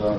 嗯，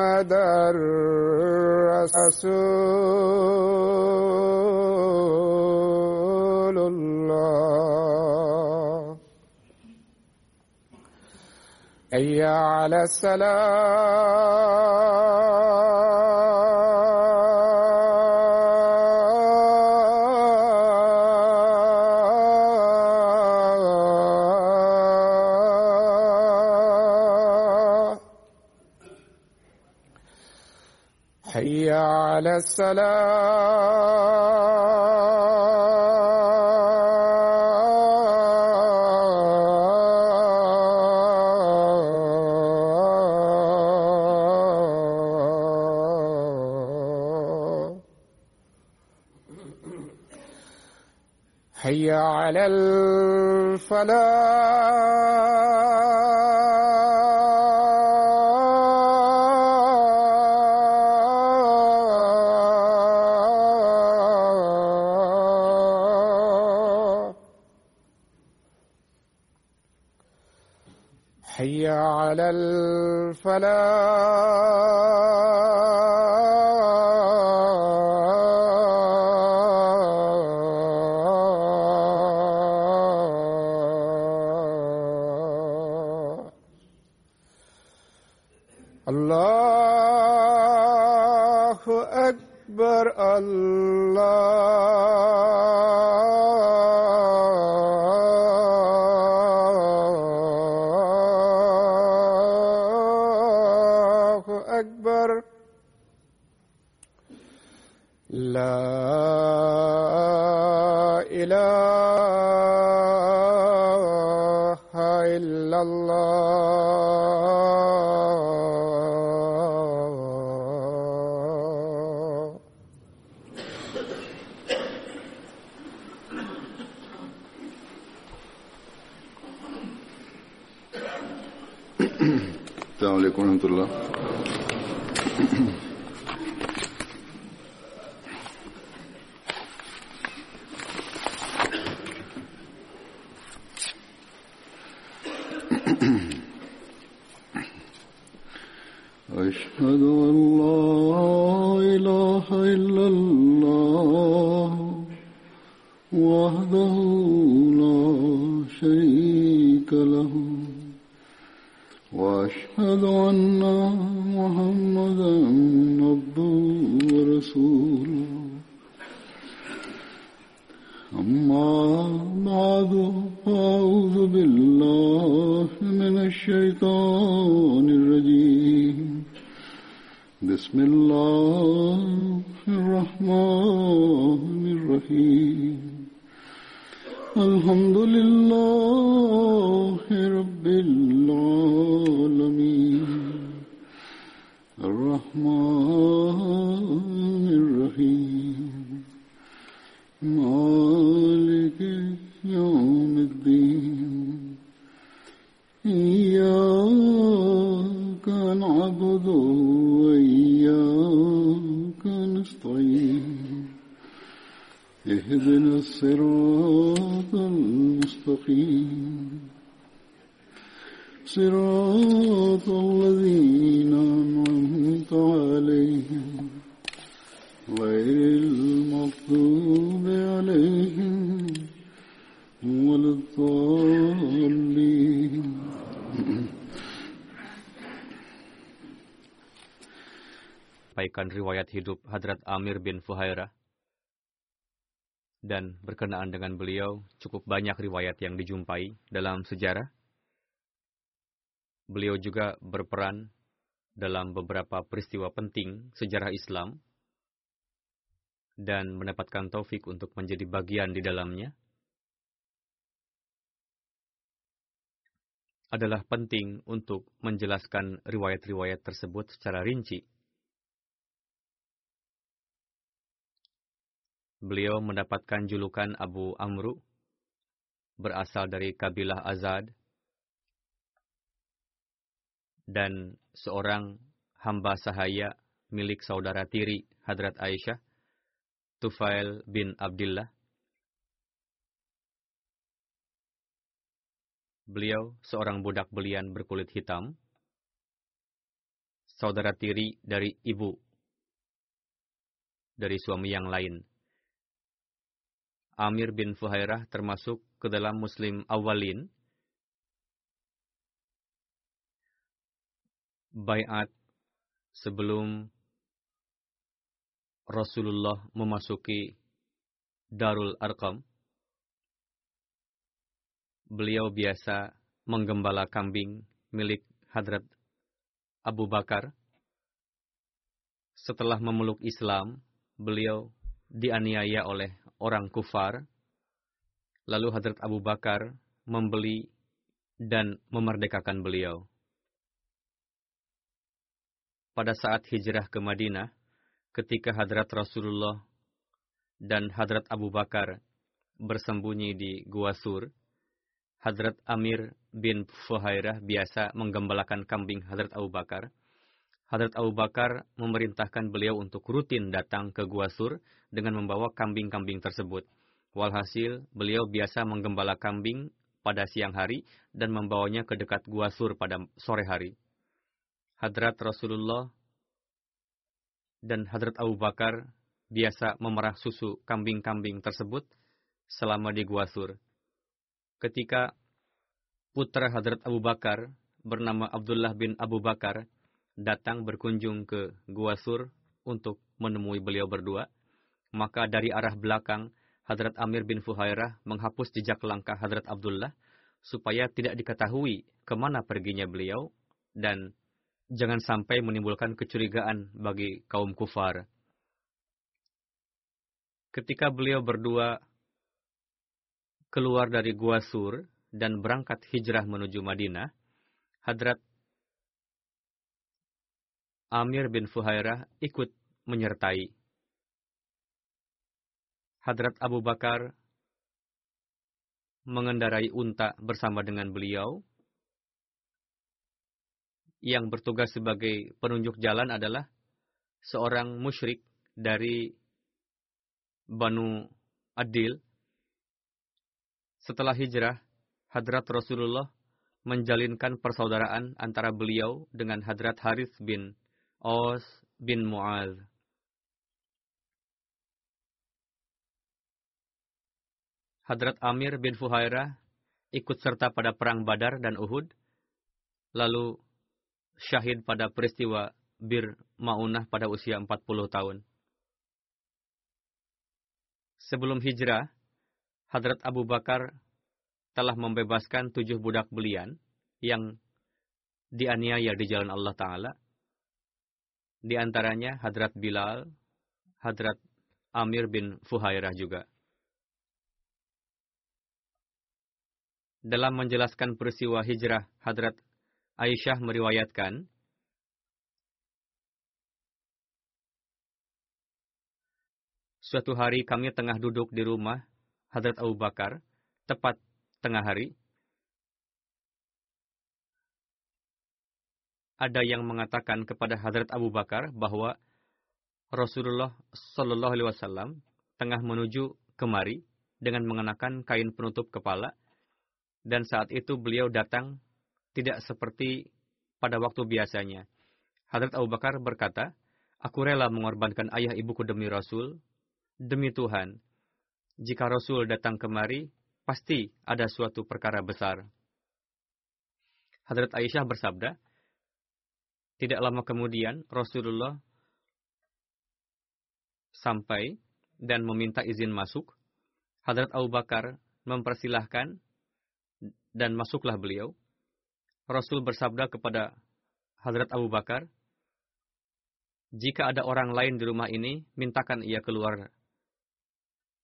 محمد رسول الله. أي على السلام على الصلاة حي على الفلاح. حي على الفلاح. عبده ورسوله أما Amir bin Fuhairah. Dan berkenaan dengan beliau, cukup banyak riwayat yang dijumpai dalam sejarah. Beliau juga berperan dalam beberapa peristiwa penting sejarah Islam dan mendapatkan taufik untuk menjadi bagian di dalamnya. Adalah penting untuk menjelaskan riwayat-riwayat tersebut secara rinci Beliau mendapatkan julukan Abu Amru, berasal dari kabilah Azad, dan seorang hamba sahaya milik saudara tiri Hadrat Aisyah, Tufail bin Abdullah. Beliau seorang budak belian berkulit hitam, saudara tiri dari ibu, dari suami yang lain. Amir bin Fuhairah termasuk ke dalam Muslim awalin. Bayat sebelum Rasulullah memasuki Darul Arqam. Beliau biasa menggembala kambing milik Hadrat Abu Bakar. Setelah memeluk Islam, beliau dianiaya oleh orang kufar, lalu Hadrat Abu Bakar membeli dan memerdekakan beliau. Pada saat hijrah ke Madinah, ketika Hadrat Rasulullah dan Hadrat Abu Bakar bersembunyi di Gua Sur, Hadrat Amir bin Fuhairah biasa menggembalakan kambing Hadrat Abu Bakar. Hadrat Abu Bakar memerintahkan beliau untuk rutin datang ke Gua Sur dengan membawa kambing-kambing tersebut. Walhasil, beliau biasa menggembala kambing pada siang hari dan membawanya ke dekat Gua Sur pada sore hari. Hadrat Rasulullah dan Hadrat Abu Bakar biasa memerah susu kambing-kambing tersebut selama di Gua Sur. Ketika putra Hadrat Abu Bakar bernama Abdullah bin Abu Bakar datang berkunjung ke Gua Sur untuk menemui beliau berdua, maka dari arah belakang Hadrat Amir bin Fuhairah menghapus jejak langkah Hadrat Abdullah supaya tidak diketahui ke mana perginya beliau dan jangan sampai menimbulkan kecurigaan bagi kaum kufar. Ketika beliau berdua keluar dari Gua Sur dan berangkat hijrah menuju Madinah, Hadrat Amir bin Fuhairah ikut menyertai. Hadrat Abu Bakar mengendarai unta bersama dengan beliau. Yang bertugas sebagai penunjuk jalan adalah seorang musyrik dari Banu Adil. Setelah hijrah, Hadrat Rasulullah menjalinkan persaudaraan antara beliau dengan Hadrat Harith bin Aus bin Mu'az. Hadrat Amir bin Fuhairah ikut serta pada perang Badar dan Uhud, lalu syahid pada peristiwa Bir Maunah pada usia 40 tahun. Sebelum hijrah, Hadrat Abu Bakar telah membebaskan tujuh budak belian yang dianiaya di jalan Allah Ta'ala. Di antaranya Hadrat Bilal, Hadrat Amir bin Fuhairah juga. Dalam menjelaskan peristiwa hijrah, Hadrat Aisyah meriwayatkan, Suatu hari kami tengah duduk di rumah Hadrat Abu Bakar, tepat tengah hari. Ada yang mengatakan kepada Hadrat Abu Bakar bahwa Rasulullah Shallallahu Alaihi Wasallam tengah menuju kemari dengan mengenakan kain penutup kepala, dan saat itu beliau datang tidak seperti pada waktu biasanya. Hadrat Abu Bakar berkata, Aku rela mengorbankan ayah ibuku demi Rasul, Demi Tuhan, jika Rasul datang kemari, pasti ada suatu perkara besar. Hadrat Aisyah bersabda, tidak lama kemudian Rasulullah sampai dan meminta izin masuk. Hadrat Abu Bakar mempersilahkan dan masuklah beliau. Rasul bersabda kepada Hadrat Abu Bakar, jika ada orang lain di rumah ini, mintakan ia keluar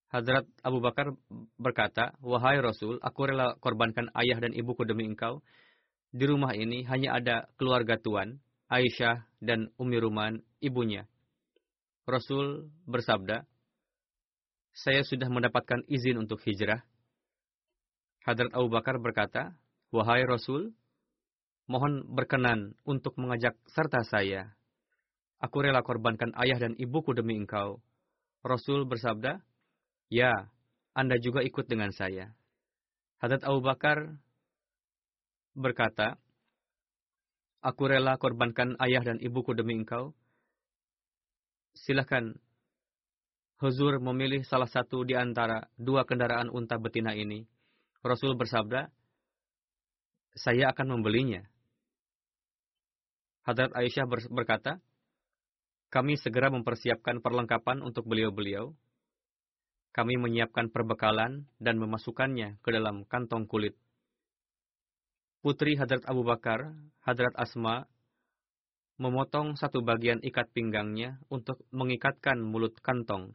Hadrat Abu Bakar berkata, Wahai Rasul, aku rela korbankan ayah dan ibuku demi engkau. Di rumah ini hanya ada keluarga tuan, Aisyah dan Umi Ruman, ibunya. Rasul bersabda, saya sudah mendapatkan izin untuk hijrah. Hadrat Abu Bakar berkata, Wahai Rasul, mohon berkenan untuk mengajak serta saya. Aku rela korbankan ayah dan ibuku demi engkau. Rasul bersabda, Ya, Anda juga ikut dengan saya. Hadrat Abu Bakar berkata, Aku rela korbankan ayah dan ibuku demi engkau. Silahkan, Huzur memilih salah satu di antara dua kendaraan unta betina ini. Rasul bersabda, saya akan membelinya. Hadrat Aisyah berkata, kami segera mempersiapkan perlengkapan untuk beliau-beliau kami menyiapkan perbekalan dan memasukkannya ke dalam kantong kulit. Putri Hadrat Abu Bakar, Hadrat Asma, memotong satu bagian ikat pinggangnya untuk mengikatkan mulut kantong.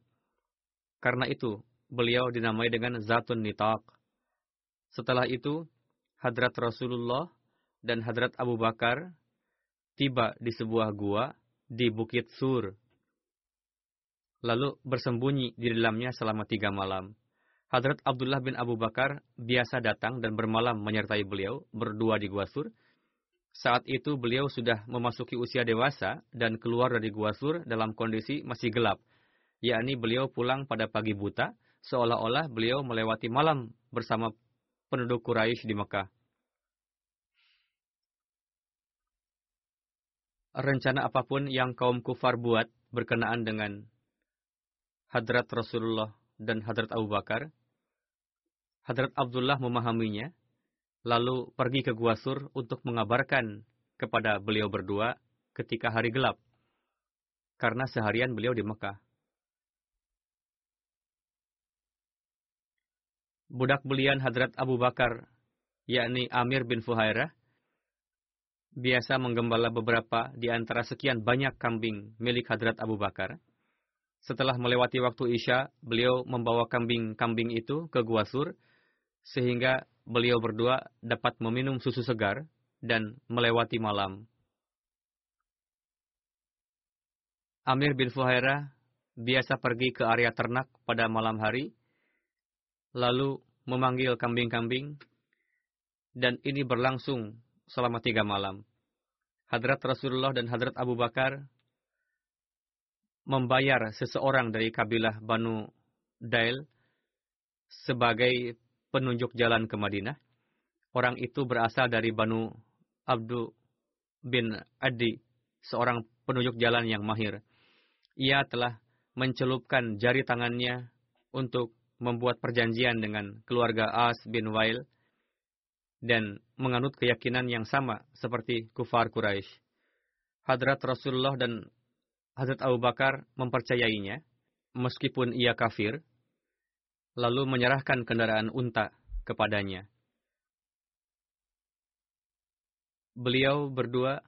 Karena itu, beliau dinamai dengan Zatun Nitaq. Setelah itu, Hadrat Rasulullah dan Hadrat Abu Bakar tiba di sebuah gua di Bukit Sur lalu bersembunyi di dalamnya selama tiga malam. Hadrat Abdullah bin Abu Bakar biasa datang dan bermalam menyertai beliau berdua di Gua Sur. Saat itu beliau sudah memasuki usia dewasa dan keluar dari Gua Sur dalam kondisi masih gelap, yakni beliau pulang pada pagi buta, seolah-olah beliau melewati malam bersama penduduk Quraisy di Mekah. Rencana apa pun yang kaum kufar buat berkenaan dengan Hadrat Rasulullah dan Hadrat Abu Bakar, Hadrat Abdullah memahaminya, lalu pergi ke Gua Sur untuk mengabarkan kepada beliau berdua ketika hari gelap, karena seharian beliau di Mekah. Budak belian Hadrat Abu Bakar, yakni Amir bin Fuhairah, biasa menggembala beberapa di antara sekian banyak kambing milik Hadrat Abu Bakar. Setelah melewati waktu Isya, beliau membawa kambing-kambing itu ke Gua Sur, sehingga beliau berdua dapat meminum susu segar dan melewati malam. Amir bin Fuhairah biasa pergi ke area ternak pada malam hari, lalu memanggil kambing-kambing, dan ini berlangsung selama tiga malam. Hadrat Rasulullah dan Hadrat Abu Bakar membayar seseorang dari kabilah Banu Dail sebagai penunjuk jalan ke Madinah. Orang itu berasal dari Banu Abdu bin Adi, seorang penunjuk jalan yang mahir. Ia telah mencelupkan jari tangannya untuk membuat perjanjian dengan keluarga As bin Wail dan menganut keyakinan yang sama seperti kufar Quraisy. Hadrat Rasulullah dan Hazrat Abu Bakar mempercayainya, meskipun ia kafir. Lalu menyerahkan kendaraan unta kepadanya. Beliau berdua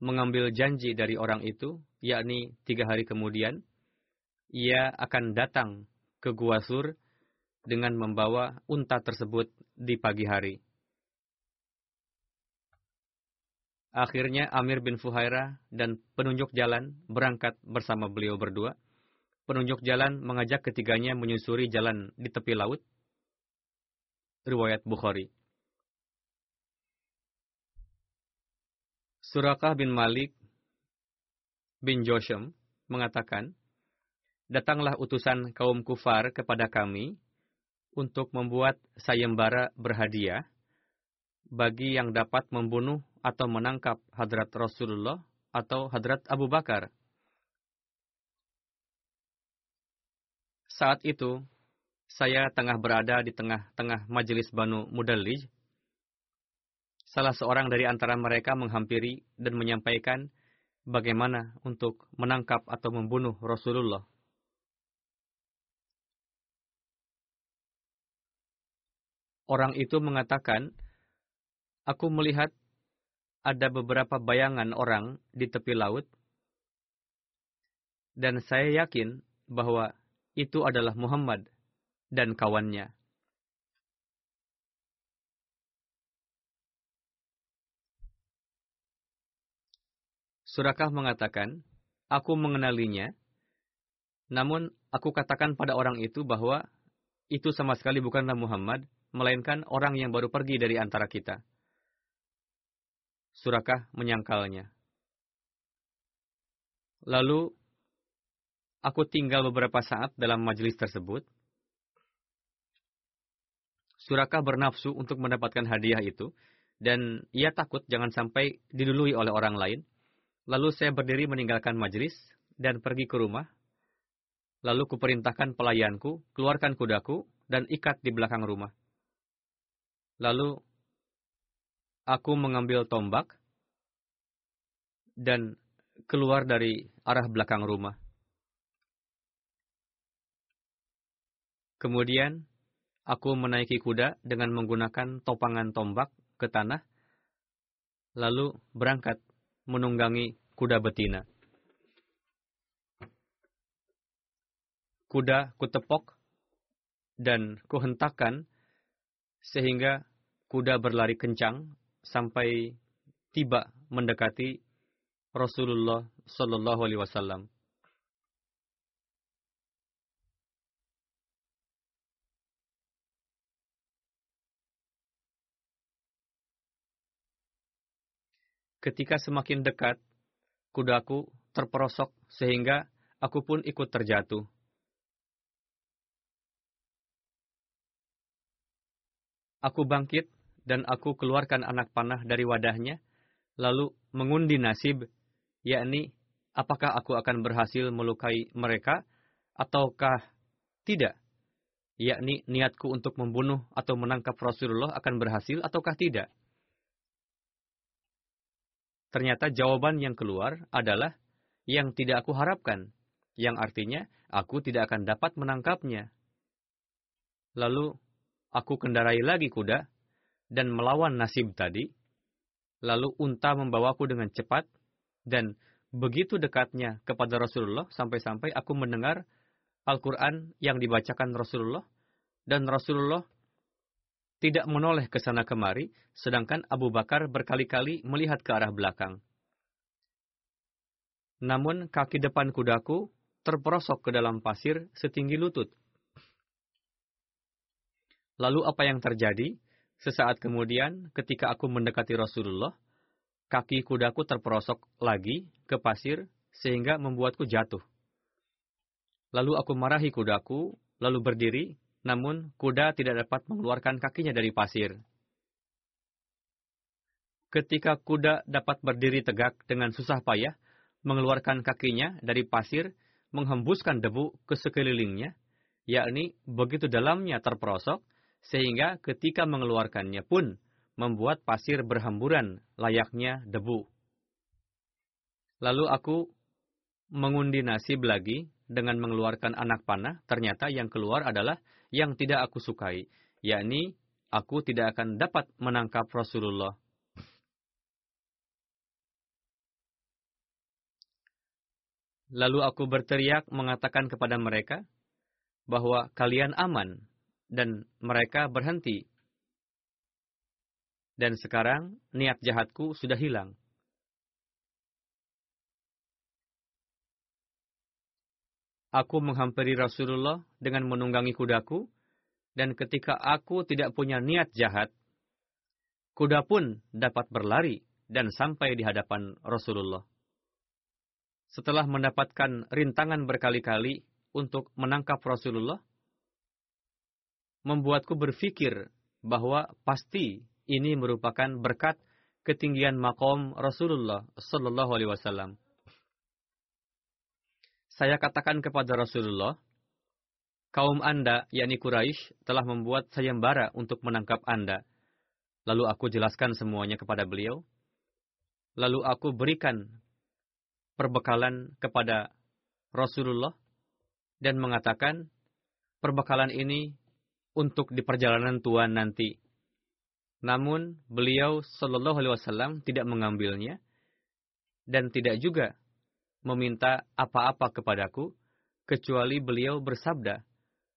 mengambil janji dari orang itu, yakni tiga hari kemudian, ia akan datang ke Gua Sur dengan membawa unta tersebut di pagi hari. Akhirnya Amir bin Fuhaira dan penunjuk jalan berangkat bersama beliau berdua. Penunjuk jalan mengajak ketiganya menyusuri jalan di tepi laut. Riwayat Bukhari. Surakah bin Malik bin Joshem mengatakan, Datanglah utusan kaum kufar kepada kami untuk membuat sayembara berhadiah bagi yang dapat membunuh atau menangkap hadrat Rasulullah atau hadrat Abu Bakar. Saat itu, saya tengah berada di tengah-tengah majelis Banu Mudallij salah seorang dari antara mereka menghampiri dan menyampaikan bagaimana untuk menangkap atau membunuh Rasulullah. Orang itu mengatakan, Aku melihat ada beberapa bayangan orang di tepi laut, dan saya yakin bahwa itu adalah Muhammad dan kawannya. Surakah mengatakan, aku mengenalinya, namun aku katakan pada orang itu bahwa itu sama sekali bukanlah Muhammad, melainkan orang yang baru pergi dari antara kita. Surakah menyangkalnya. Lalu, aku tinggal beberapa saat dalam majelis tersebut. Surakah bernafsu untuk mendapatkan hadiah itu, dan ia takut jangan sampai didului oleh orang lain. Lalu saya berdiri meninggalkan majelis dan pergi ke rumah. Lalu kuperintahkan pelayanku, keluarkan kudaku, dan ikat di belakang rumah. Lalu aku mengambil tombak dan keluar dari arah belakang rumah. Kemudian aku menaiki kuda dengan menggunakan topangan tombak ke tanah, lalu berangkat menunggangi kuda betina. Kuda kutepok dan kuhentakkan sehingga kuda berlari kencang sampai tiba mendekati Rasulullah Shallallahu Alaihi Wasallam. Ketika semakin dekat, kudaku terperosok sehingga aku pun ikut terjatuh. Aku bangkit dan aku keluarkan anak panah dari wadahnya, lalu mengundi nasib, yakni apakah aku akan berhasil melukai mereka ataukah tidak, yakni niatku untuk membunuh atau menangkap Rasulullah akan berhasil ataukah tidak. Ternyata jawaban yang keluar adalah yang tidak aku harapkan, yang artinya aku tidak akan dapat menangkapnya. Lalu aku kendarai lagi kuda dan melawan nasib tadi. Lalu unta membawaku dengan cepat dan begitu dekatnya kepada Rasulullah sampai-sampai aku mendengar Al-Quran yang dibacakan Rasulullah dan Rasulullah tidak menoleh ke sana kemari, sedangkan Abu Bakar berkali-kali melihat ke arah belakang. Namun kaki depan kudaku terperosok ke dalam pasir setinggi lutut. Lalu apa yang terjadi? Sesaat kemudian, ketika aku mendekati Rasulullah, kaki kudaku terperosok lagi ke pasir sehingga membuatku jatuh. Lalu aku marahi kudaku, lalu berdiri, namun kuda tidak dapat mengeluarkan kakinya dari pasir. Ketika kuda dapat berdiri tegak dengan susah payah, mengeluarkan kakinya dari pasir, menghembuskan debu ke sekelilingnya, yakni begitu dalamnya terperosok, sehingga ketika mengeluarkannya pun membuat pasir berhamburan layaknya debu. Lalu aku mengundi nasib lagi dengan mengeluarkan anak panah, ternyata yang keluar adalah yang tidak aku sukai, yakni aku tidak akan dapat menangkap Rasulullah. Lalu aku berteriak mengatakan kepada mereka bahwa kalian aman dan mereka berhenti. Dan sekarang niat jahatku sudah hilang. Aku menghampiri Rasulullah dengan menunggangi kudaku, dan ketika aku tidak punya niat jahat, kuda pun dapat berlari dan sampai di hadapan Rasulullah. Setelah mendapatkan rintangan berkali-kali untuk menangkap Rasulullah, membuatku berpikir bahwa pasti ini merupakan berkat ketinggian makom Rasulullah Sallallahu Alaihi Wasallam saya katakan kepada Rasulullah, kaum Anda, yakni Quraisy, telah membuat sayembara untuk menangkap Anda. Lalu aku jelaskan semuanya kepada beliau. Lalu aku berikan perbekalan kepada Rasulullah dan mengatakan, perbekalan ini untuk di perjalanan Tuhan nanti. Namun beliau Shallallahu Alaihi Wasallam tidak mengambilnya dan tidak juga meminta apa-apa kepadaku, kecuali beliau bersabda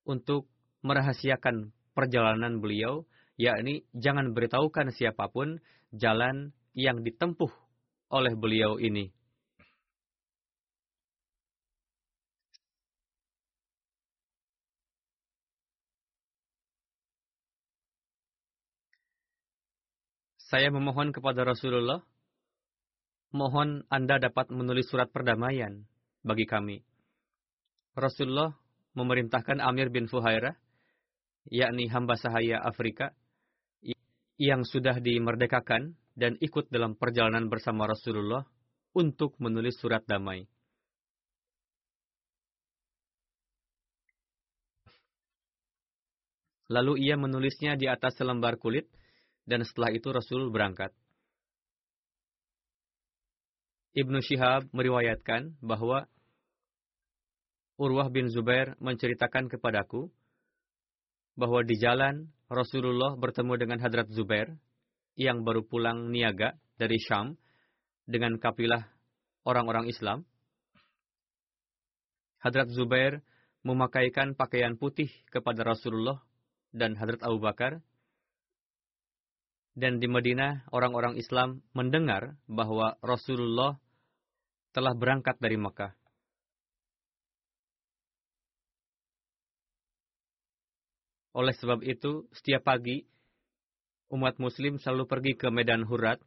untuk merahasiakan perjalanan beliau, yakni jangan beritahukan siapa pun jalan yang ditempuh oleh beliau ini. Saya memohon kepada Rasulullah mohon Anda dapat menulis surat perdamaian bagi kami. Rasulullah memerintahkan Amir bin Fuhairah, yakni hamba sahaya Afrika, yang sudah dimerdekakan dan ikut dalam perjalanan bersama Rasulullah untuk menulis surat damai. Lalu ia menulisnya di atas selembar kulit, dan setelah itu Rasul berangkat. Ibnu Shihab meriwayatkan bahwa Urwah bin Zubair menceritakan kepadaku bahwa di jalan Rasulullah bertemu dengan Hadrat Zubair yang baru pulang niaga dari Syam dengan kapilah orang-orang Islam. Hadrat Zubair memakaikan pakaian putih kepada Rasulullah dan Hadrat Abu Bakar dan di Madinah orang-orang Islam mendengar bahwa Rasulullah telah berangkat dari Mekah. Oleh sebab itu, setiap pagi umat muslim selalu pergi ke medan Hurat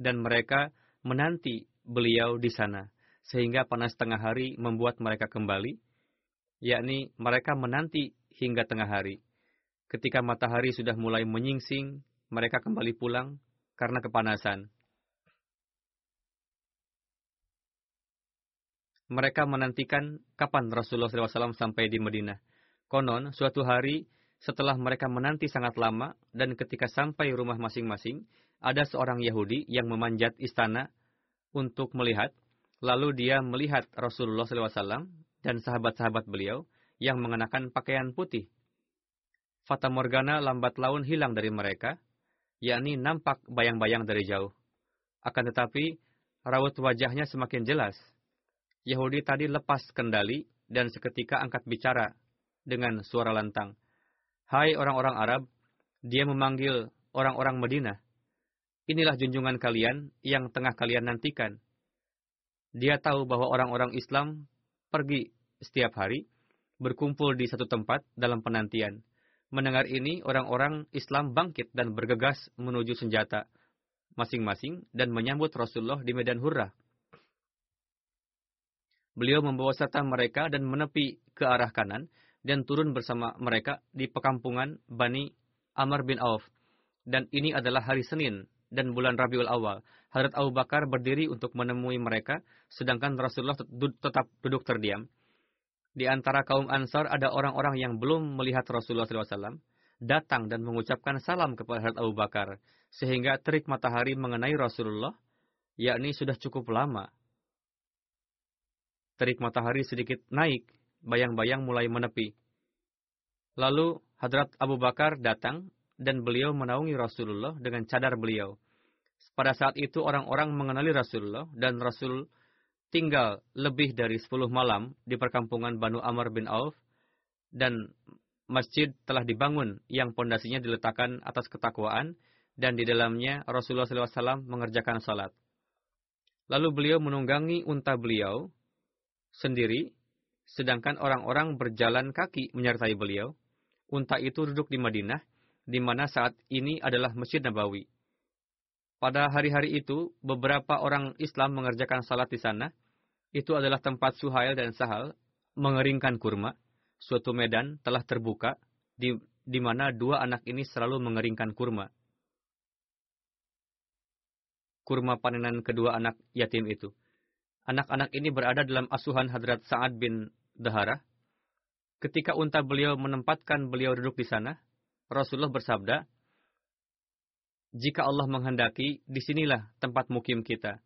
dan mereka menanti beliau di sana sehingga panas tengah hari membuat mereka kembali, yakni mereka menanti hingga tengah hari. Ketika matahari sudah mulai menyingsing, mereka kembali pulang karena kepanasan. Mereka menantikan kapan Rasulullah SAW sampai di Madinah. Konon, suatu hari setelah mereka menanti sangat lama dan ketika sampai rumah masing-masing, ada seorang Yahudi yang memanjat istana untuk melihat. Lalu dia melihat Rasulullah SAW dan sahabat-sahabat beliau yang mengenakan pakaian putih. Fata Morgana lambat laun hilang dari mereka, yakni nampak bayang-bayang dari jauh. Akan tetapi, raut wajahnya semakin jelas. Yahudi tadi lepas kendali dan seketika angkat bicara dengan suara lantang. Hai orang-orang Arab, dia memanggil orang-orang Madinah. Inilah junjungan kalian yang tengah kalian nantikan. Dia tahu bahwa orang-orang Islam pergi setiap hari, berkumpul di satu tempat dalam penantian. Mendengar ini, orang-orang Islam bangkit dan bergegas menuju senjata masing-masing dan menyambut Rasulullah di medan hurrah. Beliau membawa serta mereka dan menepi ke arah kanan dan turun bersama mereka di pekampungan Bani Amr bin Auf. Dan ini adalah hari Senin dan bulan Rabiul Awal. Hadrat Abu Bakar berdiri untuk menemui mereka, sedangkan Rasulullah tetap duduk terdiam. Di antara kaum Ansar ada orang-orang yang belum melihat Rasulullah SAW datang dan mengucapkan salam kepada Hadrat Abu Bakar, sehingga terik matahari mengenai Rasulullah, yakni sudah cukup lama. Terik matahari sedikit naik, bayang-bayang mulai menepi. Lalu Hadrat Abu Bakar datang dan beliau menaungi Rasulullah dengan cadar beliau. Pada saat itu orang-orang mengenali Rasulullah dan Rasul tinggal lebih dari 10 malam di perkampungan Banu Amr bin Auf dan masjid telah dibangun yang pondasinya diletakkan atas ketakwaan dan di dalamnya Rasulullah SAW mengerjakan salat. Lalu beliau menunggangi unta beliau sendiri, sedangkan orang-orang berjalan kaki menyertai beliau. Unta itu duduk di Madinah, di mana saat ini adalah Masjid Nabawi. Pada hari-hari itu, beberapa orang Islam mengerjakan salat di sana. Itu adalah tempat Suhail dan Sahal mengeringkan kurma. Suatu medan telah terbuka, di, di mana dua anak ini selalu mengeringkan kurma kurma panenan kedua anak yatim itu. Anak-anak ini berada dalam asuhan Hadrat Sa'ad bin Dahara. Ketika unta beliau menempatkan beliau duduk di sana, Rasulullah bersabda, Jika Allah menghendaki, di sinilah tempat mukim kita.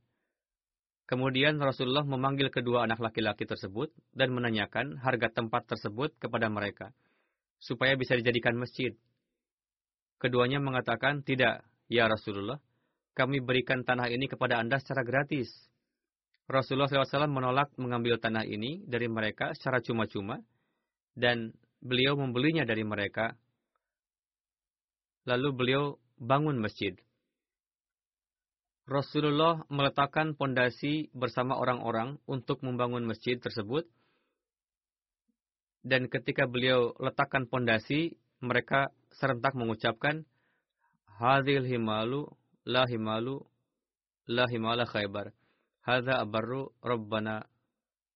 Kemudian Rasulullah memanggil kedua anak laki-laki tersebut dan menanyakan harga tempat tersebut kepada mereka, supaya bisa dijadikan masjid. Keduanya mengatakan, tidak, ya Rasulullah, kami berikan tanah ini kepada Anda secara gratis. Rasulullah SAW menolak mengambil tanah ini dari mereka secara cuma-cuma, dan beliau membelinya dari mereka. Lalu beliau bangun masjid. Rasulullah meletakkan pondasi bersama orang-orang untuk membangun masjid tersebut. Dan ketika beliau letakkan pondasi, mereka serentak mengucapkan, Hadil himalu la himalu la himala khaybar. Hadza abarru rabbana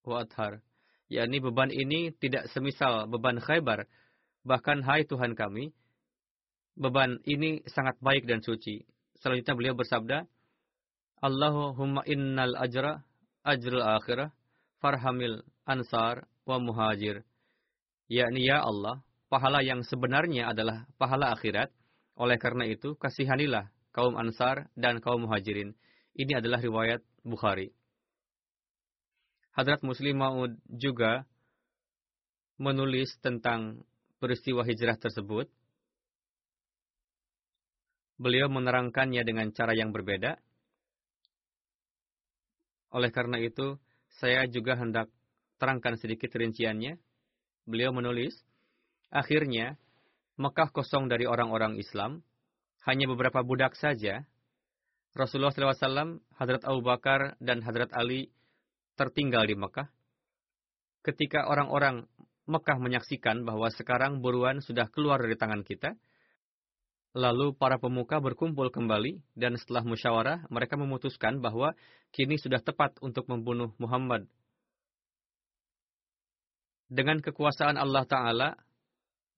wa adhar. yakni beban ini tidak semisal beban khaybar. Bahkan hai Tuhan kami, beban ini sangat baik dan suci. Selanjutnya beliau bersabda, Allahumma innal ajra ajrul akhirah farhamil ansar wa muhajir. Yakni ya Allah, pahala yang sebenarnya adalah pahala akhirat. Oleh karena itu, kasihanilah kaum Ansar, dan kaum Muhajirin. Ini adalah riwayat Bukhari. Hadrat Muslim Maud juga menulis tentang peristiwa hijrah tersebut. Beliau menerangkannya dengan cara yang berbeda. Oleh karena itu, saya juga hendak terangkan sedikit rinciannya. Beliau menulis, akhirnya Mekah kosong dari orang-orang Islam, hanya beberapa budak saja, Rasulullah SAW, Hadrat Abu Bakar, dan Hadrat Ali tertinggal di Mekah. Ketika orang-orang Mekah menyaksikan bahwa sekarang buruan sudah keluar dari tangan kita, lalu para pemuka berkumpul kembali, dan setelah musyawarah, mereka memutuskan bahwa kini sudah tepat untuk membunuh Muhammad. Dengan kekuasaan Allah Ta'ala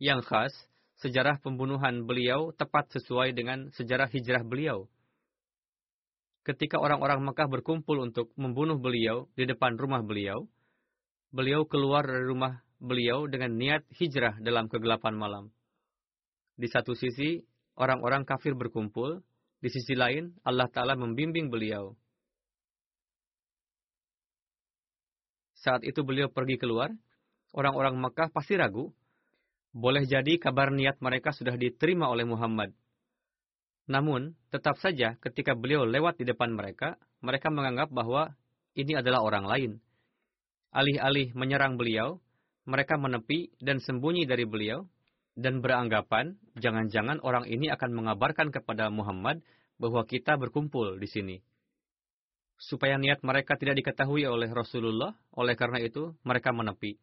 yang khas, sejarah pembunuhan beliau tepat sesuai dengan sejarah hijrah beliau. Ketika orang-orang Mekah berkumpul untuk membunuh beliau di depan rumah beliau, beliau keluar dari rumah beliau dengan niat hijrah dalam kegelapan malam. Di satu sisi, orang-orang kafir berkumpul, di sisi lain, Allah Ta'ala membimbing beliau. Saat itu beliau pergi keluar, orang-orang Mekah pasti ragu boleh jadi kabar niat mereka sudah diterima oleh Muhammad. Namun, tetap saja ketika beliau lewat di depan mereka, mereka menganggap bahwa ini adalah orang lain. Alih-alih menyerang beliau, mereka menepi dan sembunyi dari beliau, dan beranggapan jangan-jangan orang ini akan mengabarkan kepada Muhammad bahwa kita berkumpul di sini. Supaya niat mereka tidak diketahui oleh Rasulullah, oleh karena itu mereka menepi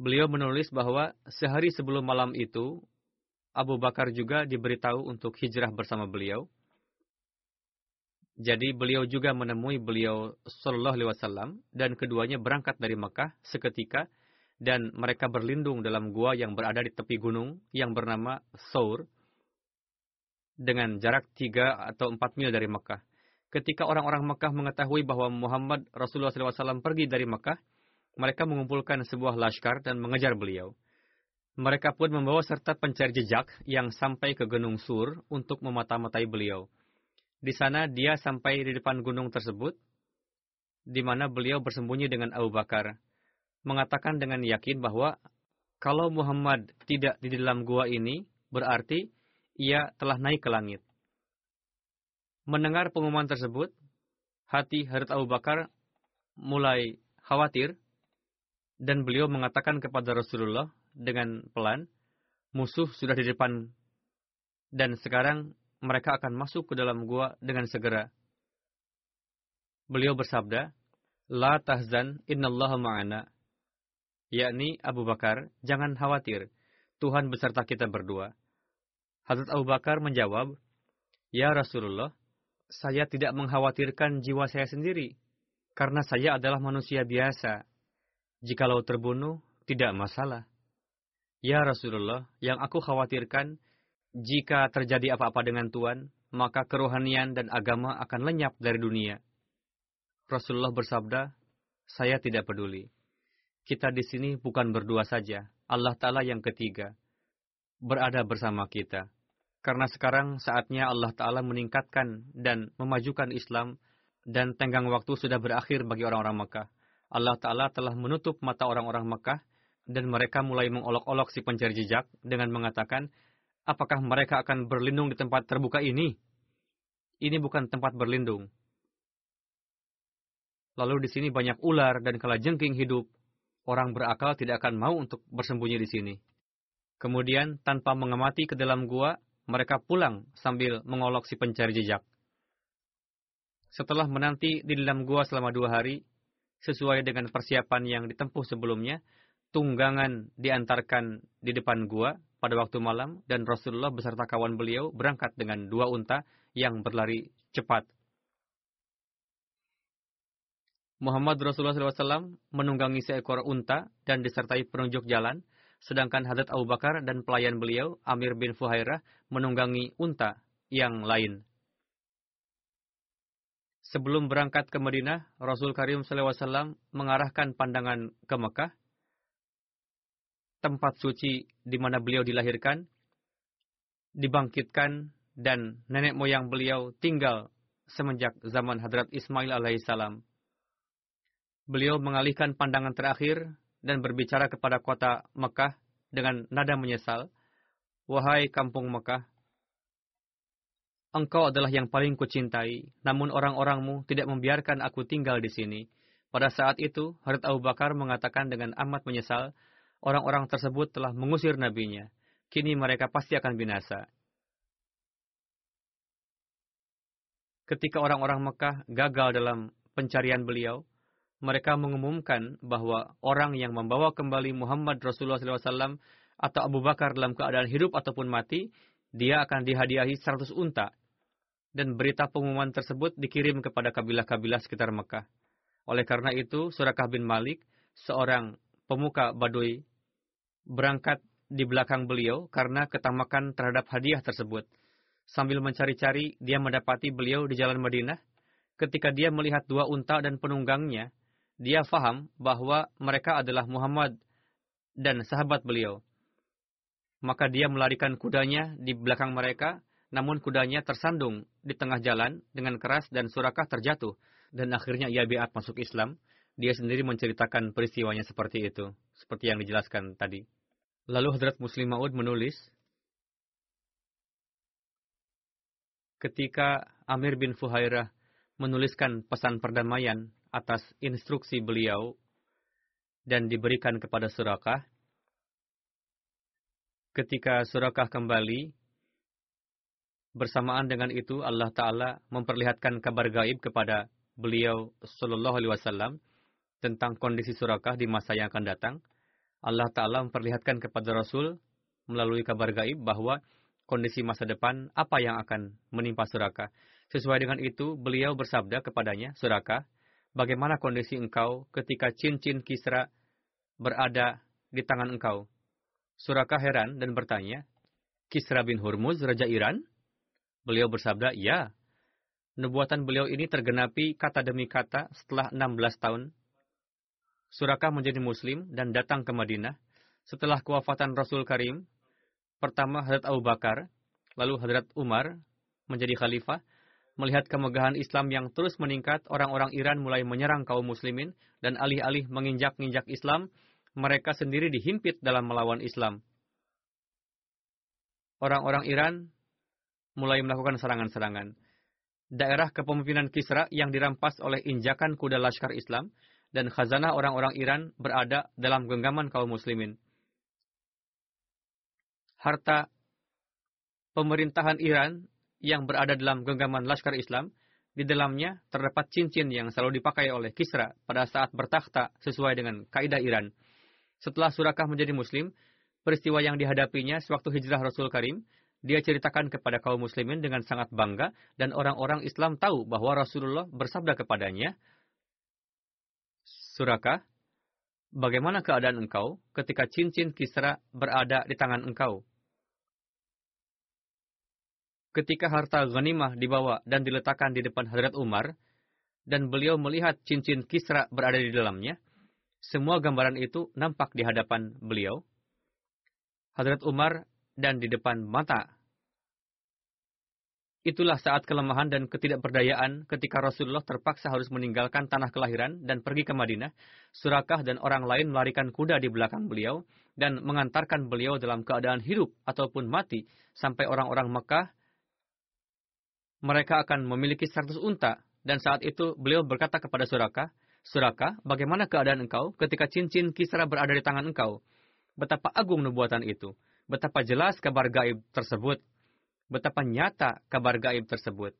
beliau menulis bahwa sehari sebelum malam itu, Abu Bakar juga diberitahu untuk hijrah bersama beliau. Jadi beliau juga menemui beliau Sallallahu Alaihi Wasallam dan keduanya berangkat dari Mekah seketika dan mereka berlindung dalam gua yang berada di tepi gunung yang bernama Saur dengan jarak tiga atau empat mil dari Mekah. Ketika orang-orang Mekah mengetahui bahwa Muhammad Rasulullah SAW pergi dari Mekah, mereka mengumpulkan sebuah laskar dan mengejar beliau. Mereka pun membawa serta pencari jejak yang sampai ke Gunung Sur untuk memata-matai beliau. Di sana dia sampai di depan gunung tersebut, di mana beliau bersembunyi dengan Abu Bakar, mengatakan dengan yakin bahwa Kalau Muhammad tidak di dalam gua ini, berarti ia telah naik ke langit. Mendengar pengumuman tersebut, hati Hadrat Abu Bakar mulai khawatir dan beliau mengatakan kepada Rasulullah dengan pelan, musuh sudah di depan dan sekarang mereka akan masuk ke dalam gua dengan segera. Beliau bersabda, La tahzan innallaha ma'ana yakni Abu Bakar, jangan khawatir, Tuhan beserta kita berdua. Hazrat Abu Bakar menjawab, Ya Rasulullah, saya tidak mengkhawatirkan jiwa saya sendiri, karena saya adalah manusia biasa. Jikalau terbunuh, tidak masalah. Ya Rasulullah, yang aku khawatirkan, jika terjadi apa-apa dengan Tuhan, maka kerohanian dan agama akan lenyap dari dunia. Rasulullah bersabda, saya tidak peduli kita di sini bukan berdua saja. Allah Ta'ala yang ketiga berada bersama kita. Karena sekarang saatnya Allah Ta'ala meningkatkan dan memajukan Islam dan tenggang waktu sudah berakhir bagi orang-orang Mekah. Allah Ta'ala telah menutup mata orang-orang Mekah dan mereka mulai mengolok-olok si pencari jejak dengan mengatakan, apakah mereka akan berlindung di tempat terbuka ini? Ini bukan tempat berlindung. Lalu di sini banyak ular dan kalajengking hidup orang berakal tidak akan mau untuk bersembunyi di sini. Kemudian, tanpa mengamati ke dalam gua, mereka pulang sambil mengolok si pencari jejak. Setelah menanti di dalam gua selama dua hari, sesuai dengan persiapan yang ditempuh sebelumnya, tunggangan diantarkan di depan gua pada waktu malam dan Rasulullah beserta kawan beliau berangkat dengan dua unta yang berlari cepat Muhammad Rasulullah SAW menunggangi seekor unta dan disertai penunjuk jalan, sedangkan Hadrat Abu Bakar dan pelayan beliau, Amir bin Fuhairah, menunggangi unta yang lain. Sebelum berangkat ke Madinah, Rasul Karim SAW mengarahkan pandangan ke Mekah, tempat suci di mana beliau dilahirkan, dibangkitkan, dan nenek moyang beliau tinggal semenjak zaman Hadrat Ismail alaihissalam beliau mengalihkan pandangan terakhir dan berbicara kepada kota Mekah dengan nada menyesal, Wahai kampung Mekah, engkau adalah yang paling kucintai, namun orang-orangmu tidak membiarkan aku tinggal di sini. Pada saat itu, Harith Abu Bakar mengatakan dengan amat menyesal, orang-orang tersebut telah mengusir nabinya. Kini mereka pasti akan binasa. Ketika orang-orang Mekah gagal dalam pencarian beliau, mereka mengumumkan bahwa orang yang membawa kembali Muhammad Rasulullah SAW atau Abu Bakar dalam keadaan hidup ataupun mati, dia akan dihadiahi 100 unta. Dan berita pengumuman tersebut dikirim kepada kabilah-kabilah sekitar Mekah. Oleh karena itu, Surakah bin Malik, seorang pemuka Baduy, berangkat di belakang beliau karena ketamakan terhadap hadiah tersebut. Sambil mencari-cari, dia mendapati beliau di jalan Madinah. Ketika dia melihat dua unta dan penunggangnya, dia faham bahwa mereka adalah Muhammad dan sahabat beliau. Maka dia melarikan kudanya di belakang mereka, namun kudanya tersandung di tengah jalan dengan keras dan surakah terjatuh. Dan akhirnya ia biat masuk Islam. Dia sendiri menceritakan peristiwanya seperti itu, seperti yang dijelaskan tadi. Lalu Hadrat Muslim Maud menulis, ketika Amir bin Fuhairah menuliskan pesan perdamaian atas instruksi beliau dan diberikan kepada Surakah. Ketika Surakah kembali, bersamaan dengan itu Allah Ta'ala memperlihatkan kabar gaib kepada beliau Sallallahu Alaihi Wasallam tentang kondisi Surakah di masa yang akan datang. Allah Ta'ala memperlihatkan kepada Rasul melalui kabar gaib bahwa kondisi masa depan apa yang akan menimpa Surakah. Sesuai dengan itu, beliau bersabda kepadanya, Surakah, bagaimana kondisi engkau ketika cincin Kisra berada di tangan engkau? Suraka heran dan bertanya, Kisra bin Hurmuz, Raja Iran? Beliau bersabda, ya. Nubuatan beliau ini tergenapi kata demi kata setelah 16 tahun. Suraka menjadi muslim dan datang ke Madinah. Setelah kewafatan Rasul Karim, pertama Hadrat Abu Bakar, lalu Hadrat Umar menjadi khalifah, Melihat kemegahan Islam yang terus meningkat, orang-orang Iran mulai menyerang kaum muslimin dan alih-alih menginjak-injak Islam, mereka sendiri dihimpit dalam melawan Islam. Orang-orang Iran mulai melakukan serangan-serangan. Daerah kepemimpinan Kisra yang dirampas oleh injakan kuda Laskar Islam dan khazanah orang-orang Iran berada dalam genggaman kaum muslimin. Harta pemerintahan Iran yang berada dalam genggaman Laskar Islam di dalamnya terdapat cincin yang selalu dipakai oleh Kisra pada saat bertakhta sesuai dengan kaidah Iran. Setelah Surakah menjadi muslim, peristiwa yang dihadapinya sewaktu hijrah Rasul Karim, dia ceritakan kepada kaum muslimin dengan sangat bangga dan orang-orang Islam tahu bahwa Rasulullah bersabda kepadanya, Surakah, bagaimana keadaan engkau ketika cincin Kisra berada di tangan engkau? Ketika harta ghanimah dibawa dan diletakkan di depan Hadrat Umar, dan beliau melihat cincin Kisra berada di dalamnya, semua gambaran itu nampak di hadapan beliau. Hadrat Umar dan di depan mata. Itulah saat kelemahan dan ketidakberdayaan ketika Rasulullah terpaksa harus meninggalkan tanah kelahiran dan pergi ke Madinah. Surakah dan orang lain melarikan kuda di belakang beliau dan mengantarkan beliau dalam keadaan hidup ataupun mati sampai orang-orang Mekah mereka akan memiliki 100 unta. Dan saat itu beliau berkata kepada Suraka, Suraka, bagaimana keadaan engkau ketika cincin Kisra berada di tangan engkau? Betapa agung nubuatan itu. Betapa jelas kabar gaib tersebut. Betapa nyata kabar gaib tersebut.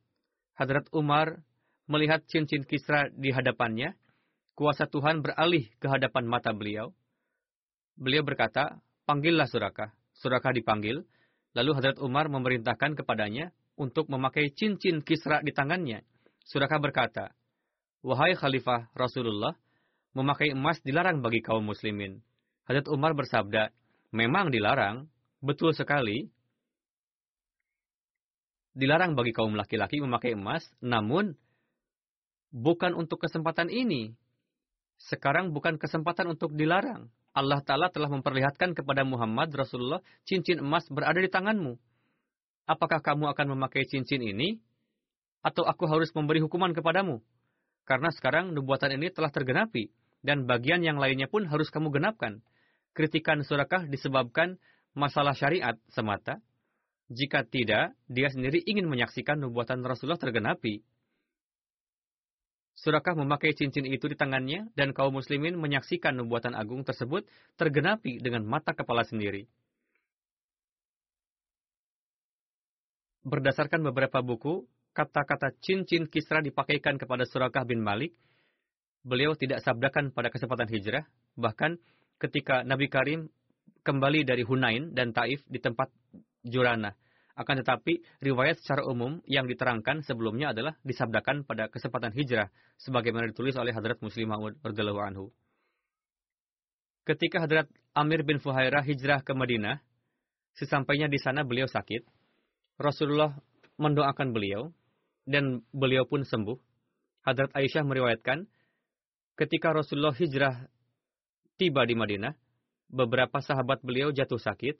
Hadrat Umar melihat cincin Kisra di hadapannya. Kuasa Tuhan beralih ke hadapan mata beliau. Beliau berkata, panggillah Suraka. Suraka dipanggil. Lalu Hadrat Umar memerintahkan kepadanya untuk memakai cincin kisra di tangannya. Suraka berkata, Wahai Khalifah Rasulullah, memakai emas dilarang bagi kaum muslimin. Hadrat Umar bersabda, memang dilarang, betul sekali. Dilarang bagi kaum laki-laki memakai emas, namun bukan untuk kesempatan ini. Sekarang bukan kesempatan untuk dilarang. Allah Ta'ala telah memperlihatkan kepada Muhammad Rasulullah cincin emas berada di tanganmu apakah kamu akan memakai cincin ini? Atau aku harus memberi hukuman kepadamu? Karena sekarang nubuatan ini telah tergenapi, dan bagian yang lainnya pun harus kamu genapkan. Kritikan surakah disebabkan masalah syariat semata. Jika tidak, dia sendiri ingin menyaksikan nubuatan Rasulullah tergenapi. Surakah memakai cincin itu di tangannya, dan kaum muslimin menyaksikan nubuatan agung tersebut tergenapi dengan mata kepala sendiri. Berdasarkan beberapa buku, kata-kata cincin Kisra dipakaikan kepada Surakah bin Malik. Beliau tidak sabdakan pada kesempatan hijrah, bahkan ketika Nabi Karim kembali dari Hunain dan Taif di tempat Jurana. Akan tetapi, riwayat secara umum yang diterangkan sebelumnya adalah disabdakan pada kesempatan hijrah, sebagaimana ditulis oleh Hadrat Muslim radhiyallahu anhu. Ketika Hadrat Amir bin Fuhairah hijrah ke Madinah, sesampainya di sana beliau sakit, Rasulullah mendoakan beliau dan beliau pun sembuh. Hadrat Aisyah meriwayatkan, ketika Rasulullah hijrah tiba di Madinah, beberapa sahabat beliau jatuh sakit.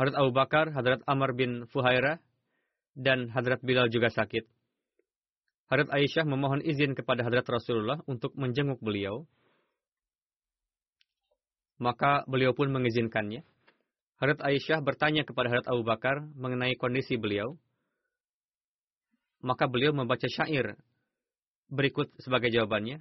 Hadrat Abu Bakar, Hadrat Amr bin Fuhairah, dan Hadrat Bilal juga sakit. Hadrat Aisyah memohon izin kepada Hadrat Rasulullah untuk menjenguk beliau. Maka beliau pun mengizinkannya. Hadrat Aisyah bertanya kepada Hadrat Abu Bakar mengenai kondisi beliau. Maka beliau membaca syair berikut sebagai jawabannya.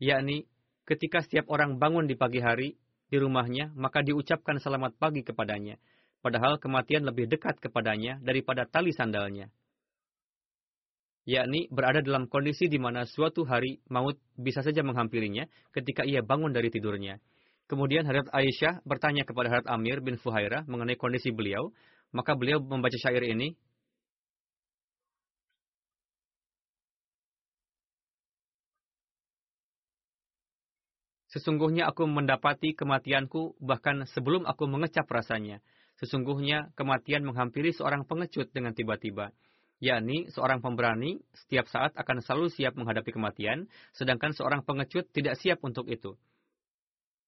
Yakni, ketika setiap orang bangun di pagi hari di rumahnya, maka diucapkan selamat pagi kepadanya. Padahal kematian lebih dekat kepadanya daripada tali sandalnya yakni berada dalam kondisi di mana suatu hari maut bisa saja menghampirinya ketika ia bangun dari tidurnya. Kemudian Hadrat Aisyah bertanya kepada Hadrat Amir bin Fuhairah mengenai kondisi beliau, maka beliau membaca syair ini. Sesungguhnya aku mendapati kematianku bahkan sebelum aku mengecap rasanya. Sesungguhnya kematian menghampiri seorang pengecut dengan tiba-tiba yakni seorang pemberani setiap saat akan selalu siap menghadapi kematian, sedangkan seorang pengecut tidak siap untuk itu.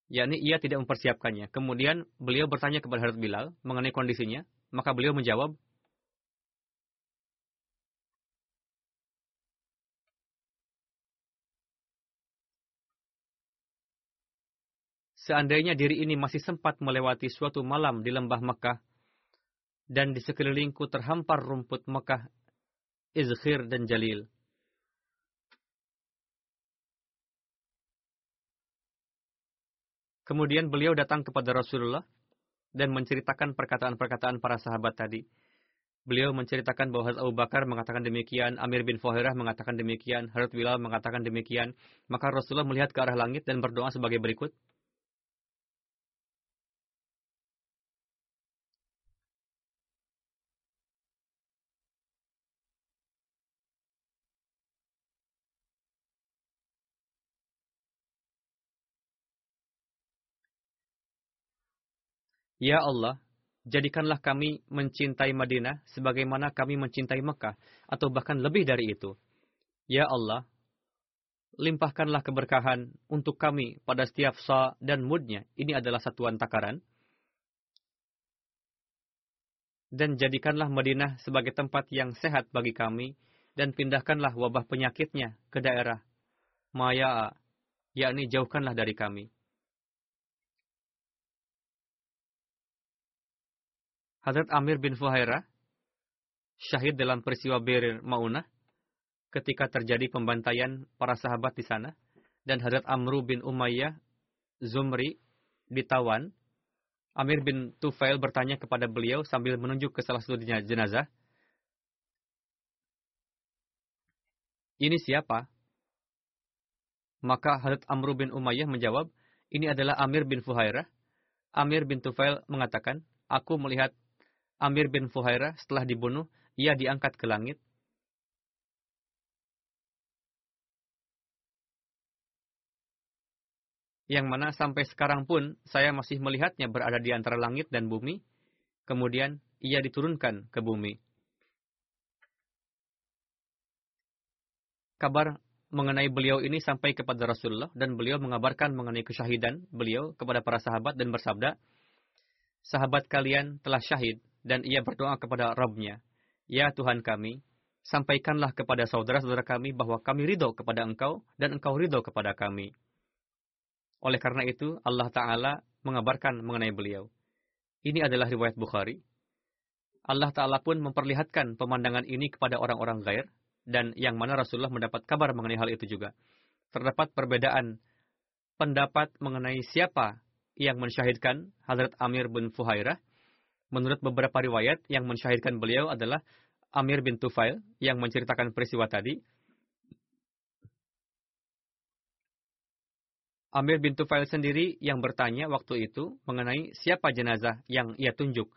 Yakni ia tidak mempersiapkannya. Kemudian beliau bertanya kepada Harut Bilal mengenai kondisinya, maka beliau menjawab, Seandainya diri ini masih sempat melewati suatu malam di lembah Mekah, dan di sekelilingku terhampar rumput Mekah Izkhir dan Jalil. Kemudian beliau datang kepada Rasulullah dan menceritakan perkataan-perkataan para sahabat tadi. Beliau menceritakan bahwa Abu Bakar mengatakan demikian, Amir bin Fuhairah mengatakan demikian, Harut Bilal mengatakan demikian. Maka Rasulullah melihat ke arah langit dan berdoa sebagai berikut. Ya Allah, jadikanlah kami mencintai Madinah sebagaimana kami mencintai Mekah, atau bahkan lebih dari itu. Ya Allah, limpahkanlah keberkahan untuk kami pada setiap sa dan mudnya. Ini adalah satuan takaran. Dan jadikanlah Madinah sebagai tempat yang sehat bagi kami, dan pindahkanlah wabah penyakitnya ke daerah Maya, yakni jauhkanlah dari kami. Hadrat Amir bin Fuhairah syahid dalam peristiwa Bir Maunah ketika terjadi pembantaian para sahabat di sana dan Hadrat Amru bin Umayyah Zumri ditawan. Amir bin Tufail bertanya kepada beliau sambil menunjuk ke salah satu jenazah. Ini siapa? Maka Hadrat Amru bin Umayyah menjawab, ini adalah Amir bin Fuhairah. Amir bin Tufail mengatakan, aku melihat Amir bin Fuhairah setelah dibunuh, ia diangkat ke langit. Yang mana sampai sekarang pun saya masih melihatnya berada di antara langit dan bumi. Kemudian ia diturunkan ke bumi. Kabar mengenai beliau ini sampai kepada Rasulullah dan beliau mengabarkan mengenai kesyahidan beliau kepada para sahabat dan bersabda, Sahabat kalian telah syahid dan ia berdoa kepada Rabbnya, Ya Tuhan kami, sampaikanlah kepada saudara-saudara kami bahwa kami ridho kepada engkau dan engkau ridho kepada kami. Oleh karena itu, Allah Ta'ala mengabarkan mengenai beliau. Ini adalah riwayat Bukhari. Allah Ta'ala pun memperlihatkan pemandangan ini kepada orang-orang gair, dan yang mana Rasulullah mendapat kabar mengenai hal itu juga. Terdapat perbedaan pendapat mengenai siapa yang mensyahidkan Hazrat Amir bin Fuhairah, Menurut beberapa riwayat yang mensyahidkan beliau adalah Amir bin Tufail yang menceritakan peristiwa tadi. Amir bin Tufail sendiri yang bertanya waktu itu mengenai siapa jenazah yang ia tunjuk.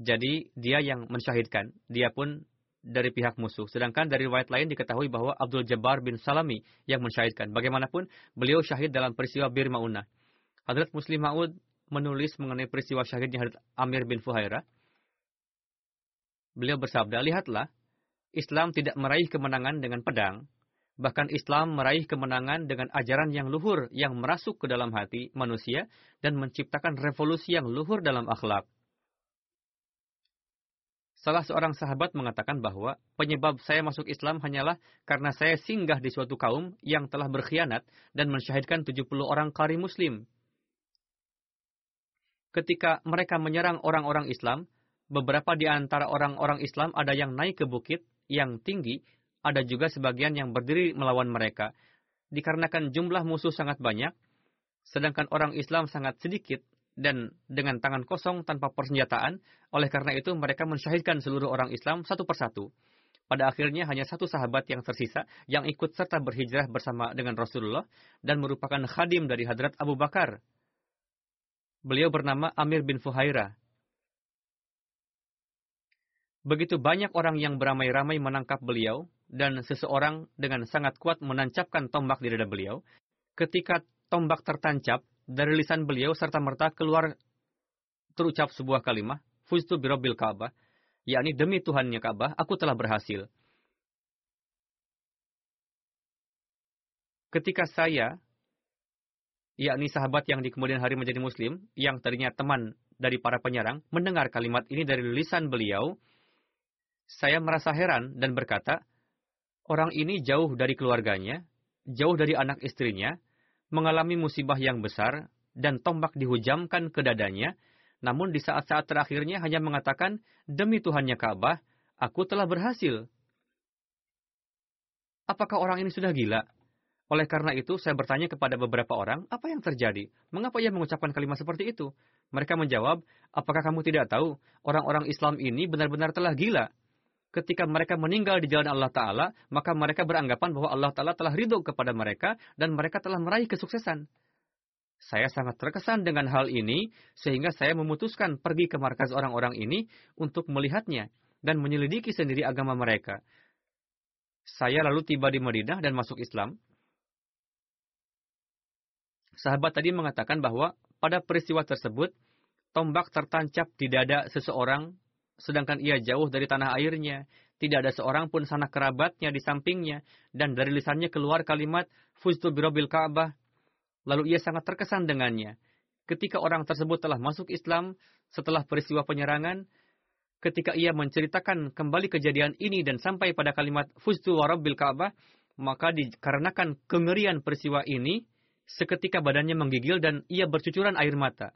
Jadi dia yang mensyahidkan, dia pun dari pihak musuh. Sedangkan dari riwayat lain diketahui bahwa Abdul Jabbar bin Salami yang mensyahidkan. Bagaimanapun, beliau syahid dalam peristiwa Bir Ma'unah. Hadrat Muslim Ma'ud menulis mengenai peristiwa syahidnya Hadrat Amir bin Fuhairah. Beliau bersabda, lihatlah, Islam tidak meraih kemenangan dengan pedang, bahkan Islam meraih kemenangan dengan ajaran yang luhur yang merasuk ke dalam hati manusia dan menciptakan revolusi yang luhur dalam akhlak. Salah seorang sahabat mengatakan bahwa penyebab saya masuk Islam hanyalah karena saya singgah di suatu kaum yang telah berkhianat dan mensyahidkan 70 orang kari muslim ketika mereka menyerang orang-orang Islam, beberapa di antara orang-orang Islam ada yang naik ke bukit yang tinggi, ada juga sebagian yang berdiri melawan mereka. Dikarenakan jumlah musuh sangat banyak, sedangkan orang Islam sangat sedikit dan dengan tangan kosong tanpa persenjataan, oleh karena itu mereka mensyahidkan seluruh orang Islam satu persatu. Pada akhirnya hanya satu sahabat yang tersisa yang ikut serta berhijrah bersama dengan Rasulullah dan merupakan khadim dari Hadrat Abu Bakar Beliau bernama Amir bin Fuhaira. Begitu banyak orang yang beramai-ramai menangkap beliau, dan seseorang dengan sangat kuat menancapkan tombak di dada beliau. Ketika tombak tertancap, dari lisan beliau serta merta keluar terucap sebuah kalimat, Fuztu birobil Ka'bah, yakni demi Tuhannya Ka'bah, aku telah berhasil. Ketika saya yakni sahabat yang di kemudian hari menjadi muslim, yang tadinya teman dari para penyerang, mendengar kalimat ini dari lisan beliau, saya merasa heran dan berkata, orang ini jauh dari keluarganya, jauh dari anak istrinya, mengalami musibah yang besar, dan tombak dihujamkan ke dadanya, namun di saat-saat terakhirnya hanya mengatakan, demi Tuhannya Ka'bah, aku telah berhasil. Apakah orang ini sudah gila? Oleh karena itu, saya bertanya kepada beberapa orang, apa yang terjadi? Mengapa ia mengucapkan kalimat seperti itu? Mereka menjawab, apakah kamu tidak tahu, orang-orang Islam ini benar-benar telah gila. Ketika mereka meninggal di jalan Allah Ta'ala, maka mereka beranggapan bahwa Allah Ta'ala telah ridho kepada mereka, dan mereka telah meraih kesuksesan. Saya sangat terkesan dengan hal ini, sehingga saya memutuskan pergi ke markas orang-orang ini untuk melihatnya dan menyelidiki sendiri agama mereka. Saya lalu tiba di Madinah dan masuk Islam sahabat tadi mengatakan bahwa pada peristiwa tersebut, tombak tertancap di dada seseorang, sedangkan ia jauh dari tanah airnya. Tidak ada seorang pun sanak kerabatnya di sampingnya, dan dari lisannya keluar kalimat, Fuztu birobil Ka'bah. Lalu ia sangat terkesan dengannya. Ketika orang tersebut telah masuk Islam, setelah peristiwa penyerangan, ketika ia menceritakan kembali kejadian ini dan sampai pada kalimat Fuztu warobil Ka'bah, maka dikarenakan kengerian peristiwa ini, Seketika badannya menggigil dan ia bercucuran air mata.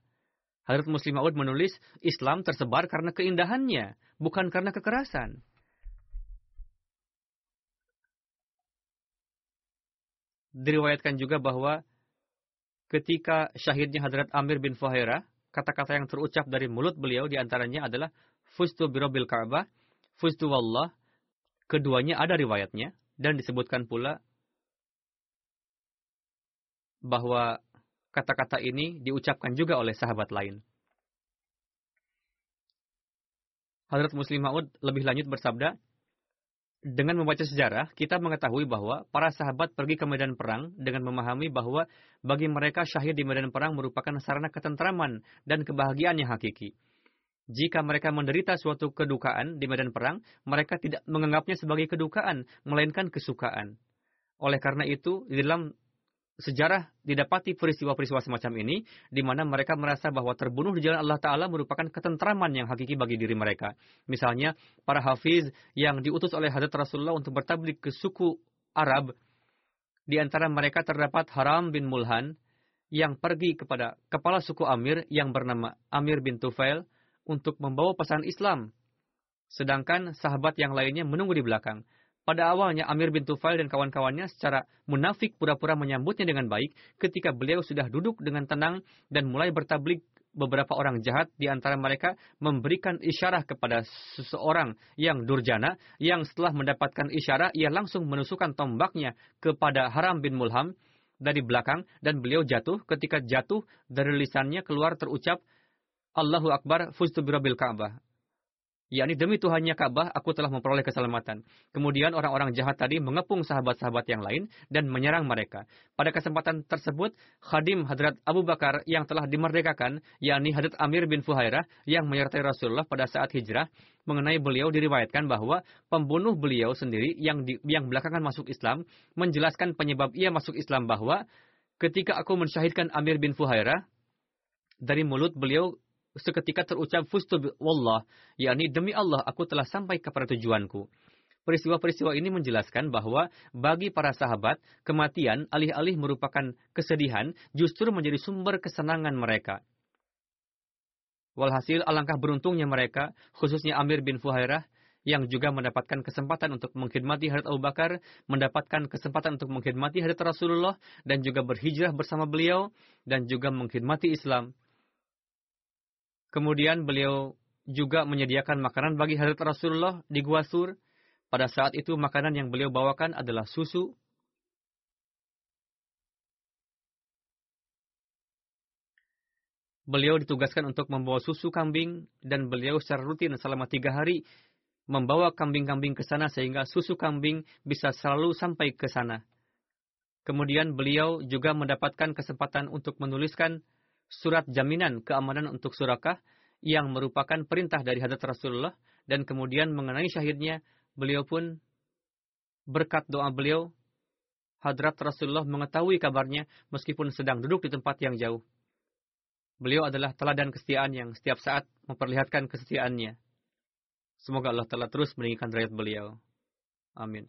Hadrat Muslim Maud menulis, Islam tersebar karena keindahannya, bukan karena kekerasan. Diriwayatkan juga bahwa ketika syahidnya Hadrat Amir bin Fuhairah, kata-kata yang terucap dari mulut beliau di antaranya adalah Fustu birobil Ka'bah, Fustu wallah. Keduanya ada riwayatnya dan disebutkan pula bahwa kata-kata ini diucapkan juga oleh sahabat lain. Hadrat Muslim Ma'ud lebih lanjut bersabda, dengan membaca sejarah, kita mengetahui bahwa para sahabat pergi ke medan perang dengan memahami bahwa bagi mereka syahid di medan perang merupakan sarana ketentraman dan kebahagiaan yang hakiki. Jika mereka menderita suatu kedukaan di medan perang, mereka tidak menganggapnya sebagai kedukaan, melainkan kesukaan. Oleh karena itu, di dalam sejarah didapati peristiwa-peristiwa semacam ini, di mana mereka merasa bahwa terbunuh di jalan Allah Ta'ala merupakan ketentraman yang hakiki bagi diri mereka. Misalnya, para hafiz yang diutus oleh Hadrat Rasulullah untuk bertablik ke suku Arab, di antara mereka terdapat Haram bin Mulhan, yang pergi kepada kepala suku Amir yang bernama Amir bin Tufail untuk membawa pesan Islam. Sedangkan sahabat yang lainnya menunggu di belakang. Pada awalnya Amir bin Tufail dan kawan-kawannya secara munafik pura-pura menyambutnya dengan baik ketika beliau sudah duduk dengan tenang dan mulai bertablik beberapa orang jahat. Di antara mereka memberikan isyarat kepada seseorang yang durjana yang setelah mendapatkan isyarat ia langsung menusukkan tombaknya kepada Haram bin Mulham dari belakang dan beliau jatuh. Ketika jatuh dari lisannya keluar terucap Allahu Akbar fustu birabil Ka'bah yakni demi Tuhannya Ka'bah aku telah memperoleh keselamatan. Kemudian orang-orang jahat tadi mengepung sahabat-sahabat yang lain dan menyerang mereka. Pada kesempatan tersebut, khadim Hadrat Abu Bakar yang telah dimerdekakan, yakni Hadrat Amir bin Fuhairah yang menyertai Rasulullah pada saat hijrah, mengenai beliau diriwayatkan bahwa pembunuh beliau sendiri yang di, yang belakangan masuk Islam menjelaskan penyebab ia masuk Islam bahwa ketika aku mensyahidkan Amir bin Fuhairah dari mulut beliau seketika terucap fustu wallah, yakni demi Allah aku telah sampai kepada tujuanku. Peristiwa-peristiwa ini menjelaskan bahwa bagi para sahabat, kematian alih-alih merupakan kesedihan justru menjadi sumber kesenangan mereka. Walhasil alangkah beruntungnya mereka, khususnya Amir bin Fuhairah, yang juga mendapatkan kesempatan untuk mengkhidmati Hadrat Abu Bakar, mendapatkan kesempatan untuk mengkhidmati Hadrat Rasulullah, dan juga berhijrah bersama beliau, dan juga mengkhidmati Islam. Kemudian beliau juga menyediakan makanan bagi Hadrat Rasulullah di Gua Sur. Pada saat itu makanan yang beliau bawakan adalah susu. Beliau ditugaskan untuk membawa susu kambing dan beliau secara rutin selama tiga hari membawa kambing-kambing ke sana sehingga susu kambing bisa selalu sampai ke sana. Kemudian beliau juga mendapatkan kesempatan untuk menuliskan surat jaminan keamanan untuk surakah yang merupakan perintah dari hadrat Rasulullah dan kemudian mengenai syahidnya beliau pun berkat doa beliau hadrat Rasulullah mengetahui kabarnya meskipun sedang duduk di tempat yang jauh. Beliau adalah teladan kesetiaan yang setiap saat memperlihatkan kesetiaannya. Semoga Allah telah terus meninggikan derajat beliau. Amin.